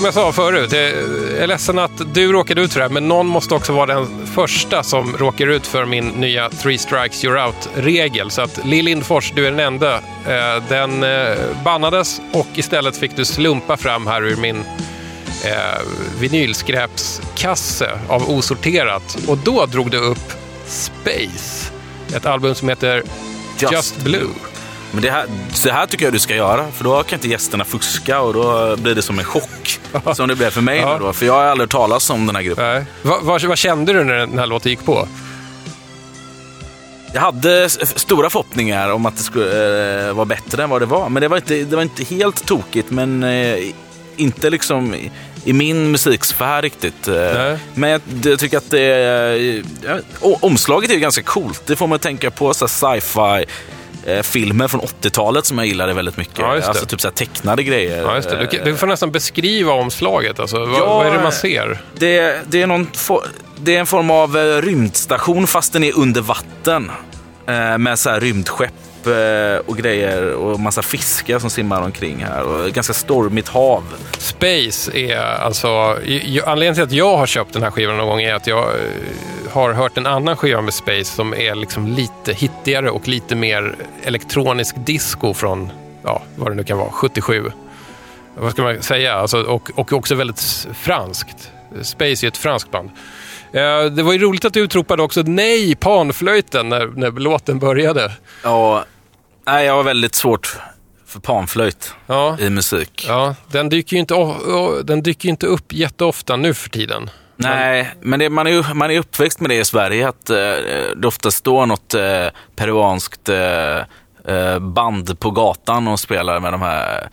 jag sa förut, jag är ledsen att du råkade ut för det här, men någon måste också vara den första som råkar ut för min nya three strikes you're out-regel. Så att Lill Lindfors, du är den enda. Eh, Den eh, bannades och istället fick du slumpa fram här ur min eh, vinylskräpskasse av osorterat. Och då drog du upp Space, ett album som heter Just, Just Blue. Men det här, så här tycker jag du ska göra, för då kan inte gästerna fuska och då blir det som en chock. Som det blev för mig Ja. nu då, för jag har aldrig talas om den här gruppen. Nej. Vad, vad, vad kände du när den här låten gick på? Jag hade stora förhoppningar om att det skulle eh, vara bättre än vad det var. Men det var inte, det var inte helt tokigt, men eh, inte liksom i, i min musiksfär riktigt. Eh, Nej. Men jag, jag tycker att det o- omslaget är ju ganska coolt. Det får man tänka på så sci-fi eh, filmer från 80-talet som jag gillade väldigt mycket. Ja. Alltså typ så tecknade grejer. Ja, just det. Du, du får nästan beskriva omslaget. Alltså. Vad, Ja, vad är det man ser? Det, det, är någon det är en form av eh, rymdstation fast den är under vatten. Eh, med så här rymdskepp eh, och grejer och massa fiskar som simmar omkring här. Och ganska stormigt hav. Space är alltså... Anledningen till att jag har köpt den här skivan någon gång är att jag eh, har hört en annan skiva med Space som är liksom lite hittigare och lite mer elektronisk disco från, ja, vad det nu kan vara, 77. Vad ska man säga? Alltså, och, och också väldigt franskt. Space är ett franskt band. Eh, Det var ju roligt att du utropade också nej, panflöjten, när, när låten började. Ja, nej, jag har väldigt svårt för panflöjt Ja, i musik. ja den, dyker ju inte, den dyker inte upp jätteofta nu för tiden. Nej, men det, man, är man är uppväxt med det i Sverige. Att eh, det ofta står något eh, peruanskt eh, eh, band på gatan och spelar med de här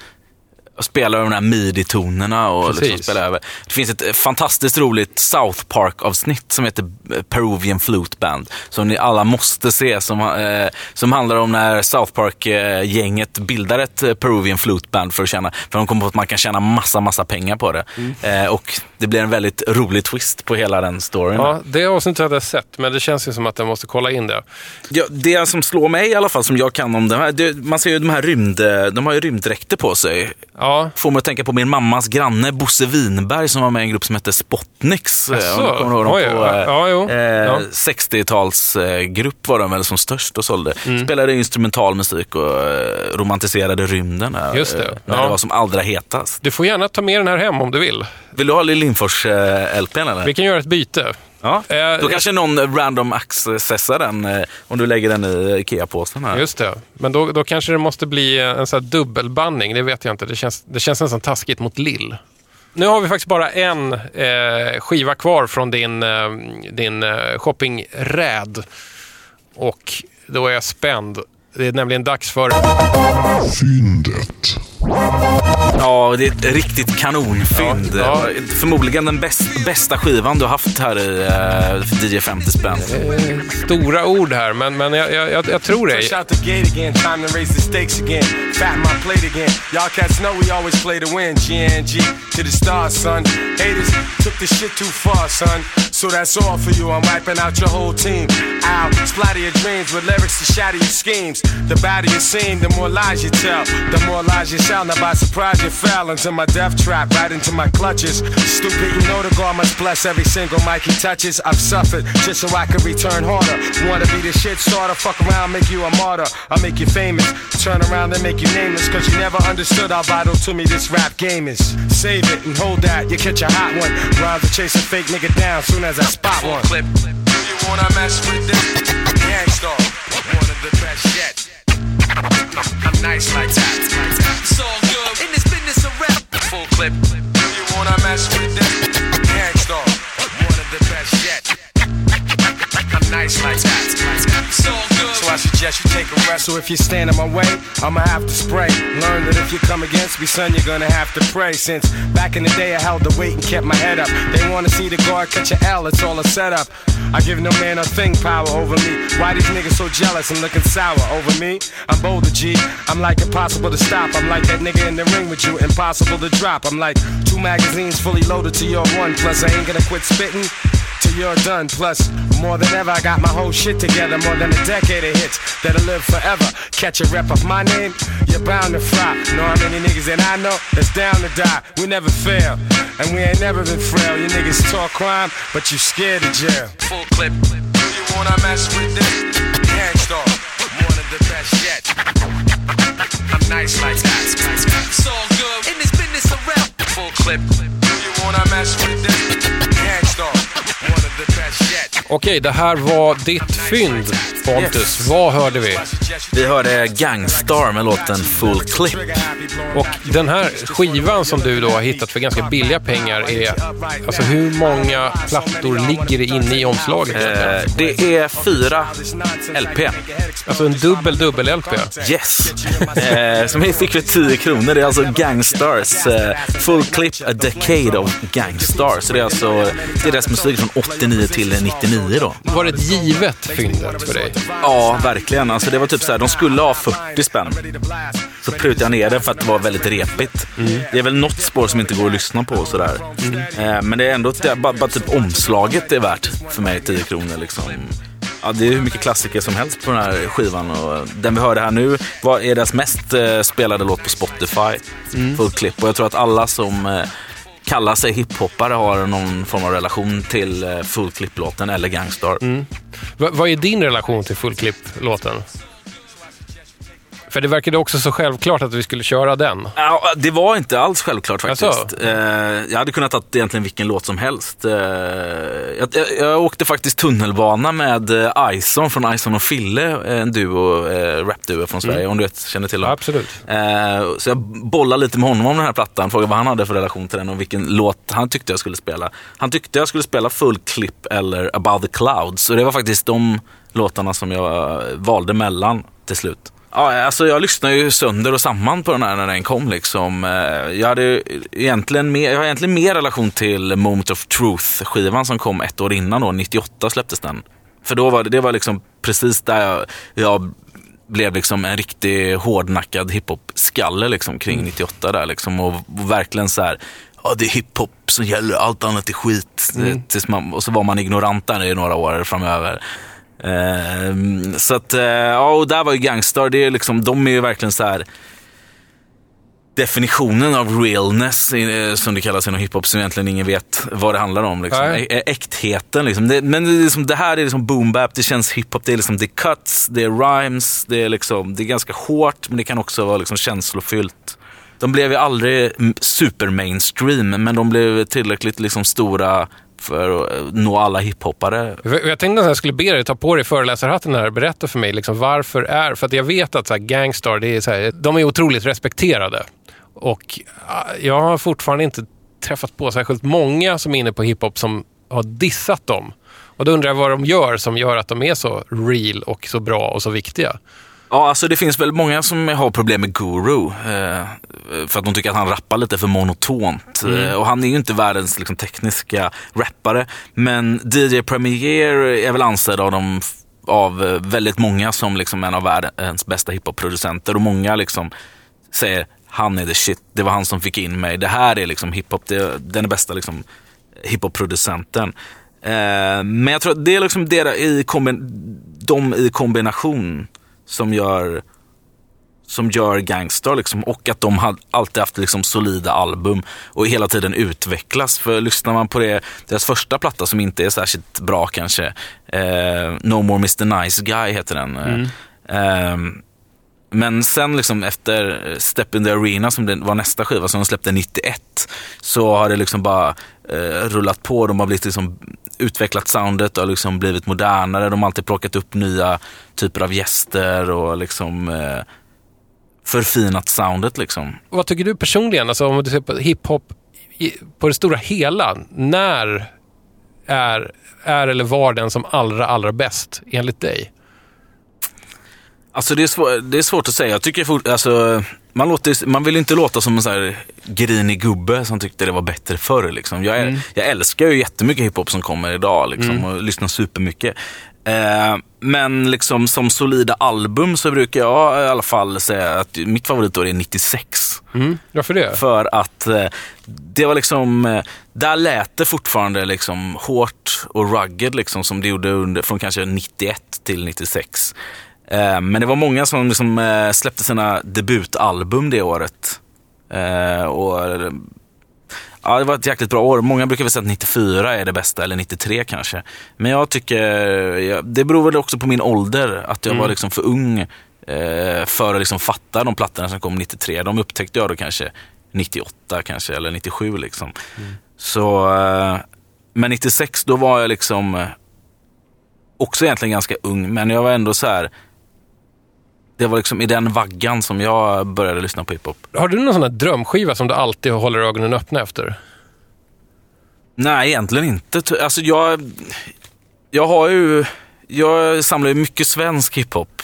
spelar de här midi-tonerna och liksom spelar över. Det finns ett eh, fantastiskt roligt South Park-avsnitt som heter Peruvian Flute Band. Som ni alla måste se. Som, eh, som handlar om när South Park-gänget bildar ett eh, Peruvian Flute Band för att tjäna, för de kommer på att man kan tjäna massa, massa pengar på det. Eh, och det blir en väldigt rolig twist på hela den storyn. Ja, det avsnittet hade jag sett, men det känns ju som att jag måste kolla in det. Ja, det som slår mig i alla fall, som jag kan om det här, det, man ser ju de här rymd, de har ju rymddräkter på sig. Ja, Får mig att tänka på min mammas granne Bosse Winberg som var med i en grupp som hette Spotniks. eh, Jaså? Om du kommer ihåg dem Oj, på ja, eh, ja, eh, Ja. 60-talsgrupp var de väl som störst och sålde. Mm. Spelade instrumental musik och eh, romantiserade rymden. Här, Just det, eh, När ja. det var som allra hetast. du får gärna ta med den här hem om du vill. Vill du ha Lill Lindfors-LPn eller? Vi kan göra ett byte. Ja. Eh, Då kanske någon random accessar den eh, om du lägger den i IKEA-påsen här. Just det. Men då, då kanske det måste bli en sån här dubbelbanning. Det vet jag inte. Det känns, det känns nästan taskigt mot Lill. Nu har vi faktiskt bara en eh, skiva kvar från din, eh, din eh, shoppingräd. Och då är jag spänd. Det är nämligen dags för... Fyndet. Ja, det är ett riktigt kanonfynd. Ja, Förmodligen den bäst, bästa skivan du har haft här i uh, DJ 50 spänn. Stora ord här, men, men jag, jag, jag, jag tror Fresh det. out the gate again, time to raise the stakes again. Fat my plate again. Y'all cats know we always play to win. GNG to the stars, son. Haters took the shit too far, son. So that's all for you. I'm wiping out your whole team. Ow, splatter your dreams with lyrics to shatter your schemes. The badder you seem, the more lies you tell. The more lies you sound. Now by surprise you fell into my death trap, right into my clutches. Stupid, you know the God must bless every single mic he touches. I've suffered just so I can return harder. Wanna be the shit starter? Fuck around, make you a martyr. I'll make you famous. Turn around and make you nameless. Cause you never understood how vital to me this rap game is. Save it and hold that, you catch a hot one. Rhymes to chase a fake nigga down soon as I spot one. Clip. Do you wanna mess with this? Gangstar, one of the best yet. I'm nice like that. Full suggest you take a rest. So if you stand in my way, I'ma have to spray. Learn that if you come against me, son, you're gonna have to pray. Since back in the day, I held the weight and kept my head up. They wanna see the guard catch a L, it's all a setup. I give no man a thing power over me. Why these niggas so jealous and looking sour over me? I'm bolder, G. I'm like impossible to stop. I'm like that nigga in the ring with you, impossible to drop. I'm like two magazines fully loaded to your one. Plus, I ain't gonna quit spitting till you're done. Plus, more than ever, I got my whole shit together. More than a decade of hits that'll live forever. Catch a rep of my name, you're bound to fry. Know how many niggas that I know that's down to die. We never fail, and we ain't never been frail. You niggas talk crime, but you scared of jail. Full clip. Do you wanna mess with this? Gangstar, one of the best yet. I'm nice like that. It's all good in this business around. Full clip. Do you wanna mess with this? Gangstar, Okej, det här var ditt fynd, Pontus. Yes. Vad hörde vi? Vi hörde Gangstar med låten Full Clip. Och den här skivan som du då har hittat för ganska billiga pengar är... Alltså hur många plattor ligger det inne i omslaget? Eh, det är fyra LP. Alltså en dubbel dubbel-LP. Yes! Eh, som vi fick för 10 kronor. Det är alltså Gangstars. Eh, full Clip A Decade of Gangstars. Så det är alltså deras musik från 89 till 99 då. Var det ett givet fyndet för dig? Ja, verkligen. Alltså det var typ så här, de skulle ha 40 spänn. Så prutade jag ner det för att det var väldigt repigt. Det är väl något spår som inte går att lyssna på och sådär. Eh, men det är ändå, det bara, bara typ omslaget är värt för mig 10 kronor liksom. Ja, det är hur mycket klassiker som helst på den här skivan. Och den vi hörde här nu var, är deras mest eh, spelade låt på Spotify. Full clip. Och jag tror att alla som eh, kallar sig hiphoppare har någon form av relation till eh, Full clip-låten eller Gangstar. Mm. vad är din relation till Full Clip-låten? För det verkade också så självklart att vi skulle köra den. Ja, det var inte alls självklart faktiskt. Eh, jag hade kunnat ta egentligen vilken låt som helst. Eh, jag, jag, jag åkte faktiskt tunnelbana med eh, Ison från Ison och Fille, en duo, rapduo från Sverige, om du vet, känner till. Ja, absolut. Så jag bollade lite med honom om den här plattan, frågade vad han hade för relation till den och vilken låt han tyckte jag skulle spela. Han tyckte jag skulle spela Full Clip eller Above the Clouds. Så det var faktiskt de låtarna som jag valde mellan till slut. Ja, alltså jag lyssnade ju sönder och samman på den här när den kom. Liksom. Eh, Jag, hade egentligen mer, jag har egentligen mer relation till Moment of Truth-skivan som kom ett år innan. Då, 98 släpptes den. För då var det, det var liksom precis där jag, jag blev liksom en riktig hårdnackad hiphop-skalle liksom, kring 98 där. Liksom, och, verkligen så här, ja det är hiphop som gäller, allt annat är skit. Tills man, och så var man ignorant där i några år framöver. Ehm, så att, eh, ja, och där var ju Gangstar, det är liksom, de är ju verkligen så här definitionen av realness, eh, som det kallas inom hiphop, som egentligen ingen vet vad det handlar om. Liksom. Ä- Äktheten. Liksom. Det, men det, liksom, det här är liksom boom bap, det känns hiphop, det är, liksom, det är cuts, det är rhymes, det är, liksom, det är ganska hårt, men det kan också vara liksom känslofyllt. De blev ju aldrig super mainstream, men de blev tillräckligt liksom, stora för att eh, nå alla hiphoppare. Jag tänkte att jag skulle be dig ta på dig föreläsarhatten här och berätta för mig liksom varför är... För att jag vet att så här, Gangstar, det är så här, de är otroligt respekterade. Och eh, jag har fortfarande inte träffat på särskilt många som är inne på hiphop som har dissat dem. Och då undrar jag vad de gör som gör att de är så real och så bra och så viktiga. Ja, alltså det finns väl många som har problem med Guru. Eh, för att de tycker att han rappar lite för monotont. Eh, och han är ju inte världens liksom, tekniska rappare. Men DJ Premier är väl ansedd av dem av eh, väldigt många som liksom en av världens bästa hiphop-producenter. Och många liksom säger han är the shit, det var han som fick in mig. Det här är liksom hiphop, det, den är bästa liksom hiphop-producenten. Eh, men jag tror att det är liksom deras i kombin- de i kombination som gör som gör Gangstar liksom, och att de har alltid haft liksom, solida album och hela tiden utvecklas. För lyssnar man på det, deras första platta som inte är särskilt bra kanske, eh, No More Mr Nice Guy heter den. Eh, men sen liksom efter Step in the Arena som var nästa skiva som de släppte 91 så har det liksom bara eh, rullat på. De har blivit liksom utvecklat soundet och liksom blivit modernare. De har alltid plockat upp nya typer av gäster och liksom eh, förfinat soundet liksom. Vad tycker du personligen, alltså om du ser på hiphop på det stora hela, när är, är eller var den som allra, allra bäst enligt dig? Alltså det är, svår, det är svårt att säga. Jag tycker fort, alltså, man, låter, man vill inte låta som en så här grinig gubbe som tyckte det var bättre förr. Liksom. Jag, jag älskar ju jättemycket hiphop som kommer idag liksom, och lyssnar supermycket. Eh, men liksom som solida album så brukar jag i alla fall säga att mitt favoritår är 96. Mm. Varför det? För att eh, det var liksom, eh, där lät det fortfarande liksom hårt och rugged liksom som det gjorde under, från kanske 91 till 96. Eh, men det var många som liksom, eh, släppte sina debutalbum det året. Eh, och Ja, det var ett jäkligt bra år. Många brukar väl säga att 94 är det bästa, eller 93 kanske. Men jag tycker, det beror väl också på min ålder, att jag var liksom för ung för att liksom fatta de plattorna som kom 93. De upptäckte jag då kanske 98 kanske, eller 97 liksom. Så, eh, men 96 då var jag liksom också egentligen ganska ung, men jag var ändå så här. Det var liksom i den vaggan som jag började lyssna på hiphop. Har du någon sån här drömskiva som du alltid håller ögonen öppna efter? Nej, egentligen inte. Alltså jag, jag har ju, jag samlar ju mycket svensk hiphop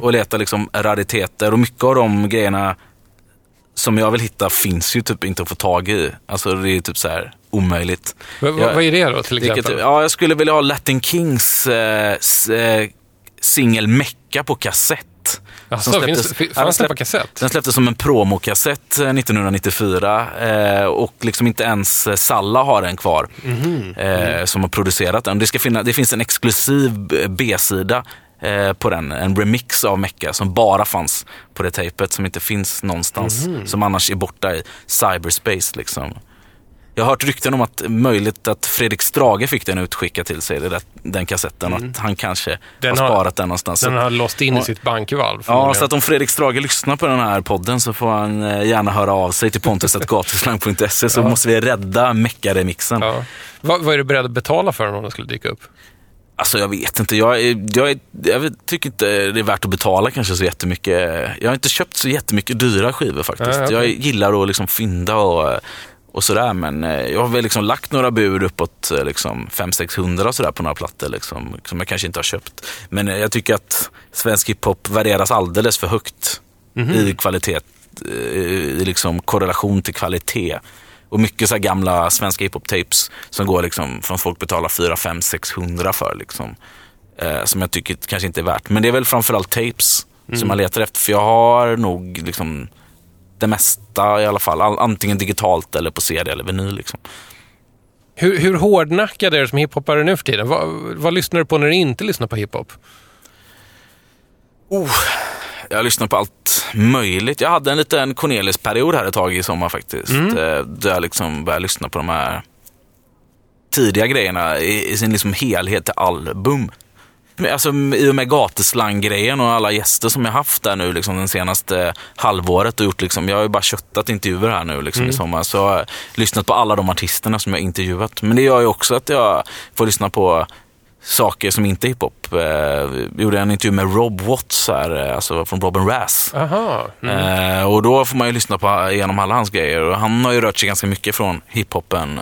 och letar liksom rariteter och mycket av de grejerna som jag vill hitta finns ju typ inte att få tag i. Alltså det är typ så här omöjligt. V- Jag- vad är det då till Vilket, exempel? ja, jag skulle vilja ha Latin Kings eh, eh, singel Mecka på kassett. Jaså, som finns, släpptes- fin- Ja, den på kassett? Den släpptes som en promokassett eh, 1994 eh, och liksom inte ens eh, Salla har den kvar. Mhm. Eh, som har producerat den. Det, ska finna, det finns en exklusiv eh, B-sida eh, på den, en remix av Mecca som bara fanns på det tejpet som inte finns någonstans. Mhm. Som annars är borta i cyberspace liksom. Jag har hört rykten om att möjligt att Fredrik Strage fick den utskickad till sig, där, den kassetten, och att han kanske Mm. Den har sparat den någonstans. Den har låst in i Ja. sitt bankvalv. Ja, så att om Fredrik Strage lyssnar på den här podden så får han eh, gärna höra av sig till pontus.gatuslang.se så måste vi rädda Mecka-remixen. Ja. Vad, vad är du beredd att betala för den om den skulle dyka upp? Alltså jag vet inte, jag, jag, jag tycker inte det är värt att betala kanske så jättemycket. Jag har inte köpt så jättemycket dyra skivor faktiskt. Nej, okej. Jag gillar att liksom fynda och, och sådär men eh, jag har väl liksom lagt några bud uppåt eh, liksom 500-600 sådär på några plattor liksom, som jag kanske inte har köpt. Men eh, jag tycker att svensk hiphop värderas alldeles för högt i kvalitet, i liksom korrelation till kvalitet. Och mycket så gamla svenska hiphop-tapes som går liksom från folk betalar 4, 5, 600 för. Liksom. Eh, som jag tycker kanske inte är värt. Men det är väl framförallt tapes som jag letar efter. För jag har nog liksom det mesta i alla fall. All, antingen digitalt eller på CD eller vinyl. Liksom. Hur, hur hårdnackad är du som hiphoppare nu för tiden? Vad, vad lyssnar du på när du inte lyssnar på hiphop? Jag har lyssnat på allt möjligt. Jag hade en liten Cornelis-period här ett tag i sommar faktiskt. Mm. eh, Där jag liksom började lyssna på de här tidiga grejerna i, i sin liksom helhet till album. Alltså, I och med gatuslang-grejen och alla gäster som jag haft där nu liksom, den senaste halvåret. Och gjort, liksom, jag har ju bara köttat intervjuer här nu liksom, i sommar. Så jag har lyssnat på alla de artisterna som jag intervjuat. Men det gör ju också att jag får lyssna på saker som inte är hiphop. Eh, jag gjorde en intervju med Rob Watts här, eh, alltså från Robin Razz. Mm. Eh, och då får man ju lyssna på igenom alla hans grejer. Och han har ju rört sig ganska mycket från hiphopen.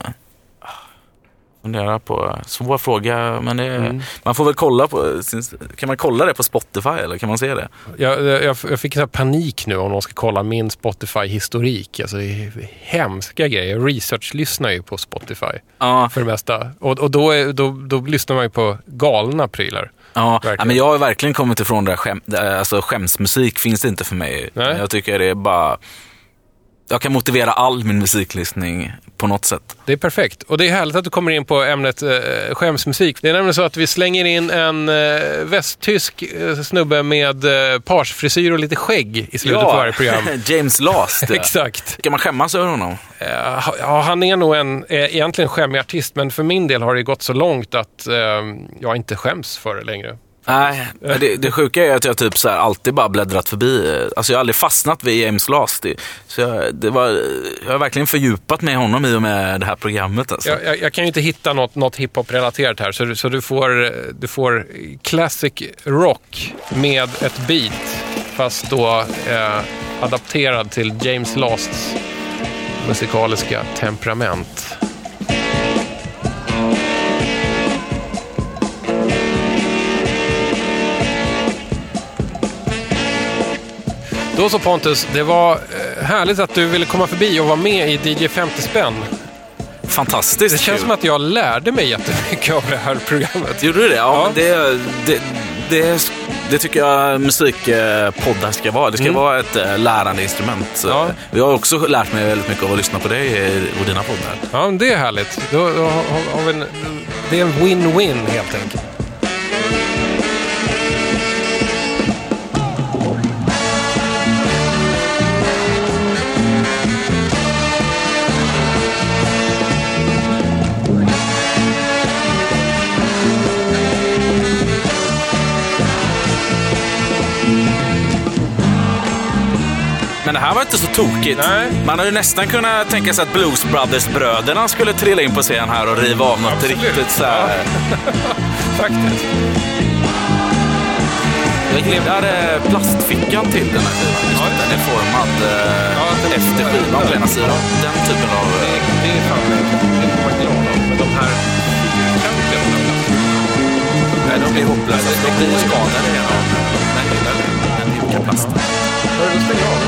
Funderar på, svår fråga, men det, Mm. man får väl kolla på, sin- kan man kolla det på Spotify eller kan man se det? Jag, jag, jag fick så panik nu om de ska kolla min Spotify-historik. Alltså, det är hemska grejer. Jag research-lyssnar ju på Spotify Ja, för det mesta. Och, och då, är, då, då lyssnar man ju på galna prylar. ja, Verkligen. men jag har verkligen kommit ifrån det där skäm, alltså skämsmusik finns det inte för mig. Nej. Jag tycker det är bara, jag kan motivera all min musiklyssning på något sätt. Det är perfekt. Och det är härligt att du kommer in på ämnet eh, skämsmusik. Det är nämligen så att vi slänger in en eh, västtysk eh, snubbe med eh, parsfrisyr och lite skägg i slutet på varje program. James Last. ja. Exakt. Kan man skämmas över honom? Eh, ja, han är nog en eh, egentligen skämmig artist, men för min del har det gått så långt att eh, jag inte skäms för det längre. Nej, men det, det sjuka är att jag typ så här alltid bara bläddrat förbi. Eh, alltså jag har aldrig fastnat vid James Last. Så jag, det var, jag har verkligen fördjupat mig i honom i och med det här programmet. Alltså. Jag, jag, jag kan ju inte hitta något, något hiphop-relaterat här, så, du- så du, får, du får classic rock med ett beat, fast då eh, adapterad till James Lasts musikaliska temperament. Då så Pontus, det var eh, härligt att du ville komma förbi och vara med i DJ 50 spänn. Fantastiskt Det känns kul. som att jag lärde mig jättemycket av det här programmet. Gjorde du det? Ja, Ja. Det, det, det, det tycker jag musikpoddar ska vara. Det ska vara ett eh, lärande instrument. Ja. Jag har också lärt mig väldigt mycket av att lyssna på dig och dina poddar. Ja, det är härligt. Då, då har, har en, det är en win-win helt enkelt. Men det här var inte så tokigt. Nej. Man hade ju nästan kunnat tänka sig att Blues Brothers-bröderna skulle trilla in på scen här och riva av något Absolut. riktigt så här. Faktiskt. Jag gillar eh, plastfickan till den här skivan. Ja. den är formad eh, Ja, efter skivan på ena sidan. Den typen av... Det, eh, det är fan det får man glad av. Men de här fyrkantiga sådana Nej, de blir hopplösa. De blir skadade av den lilla den mjuka plasten. Hörru, då stänger jag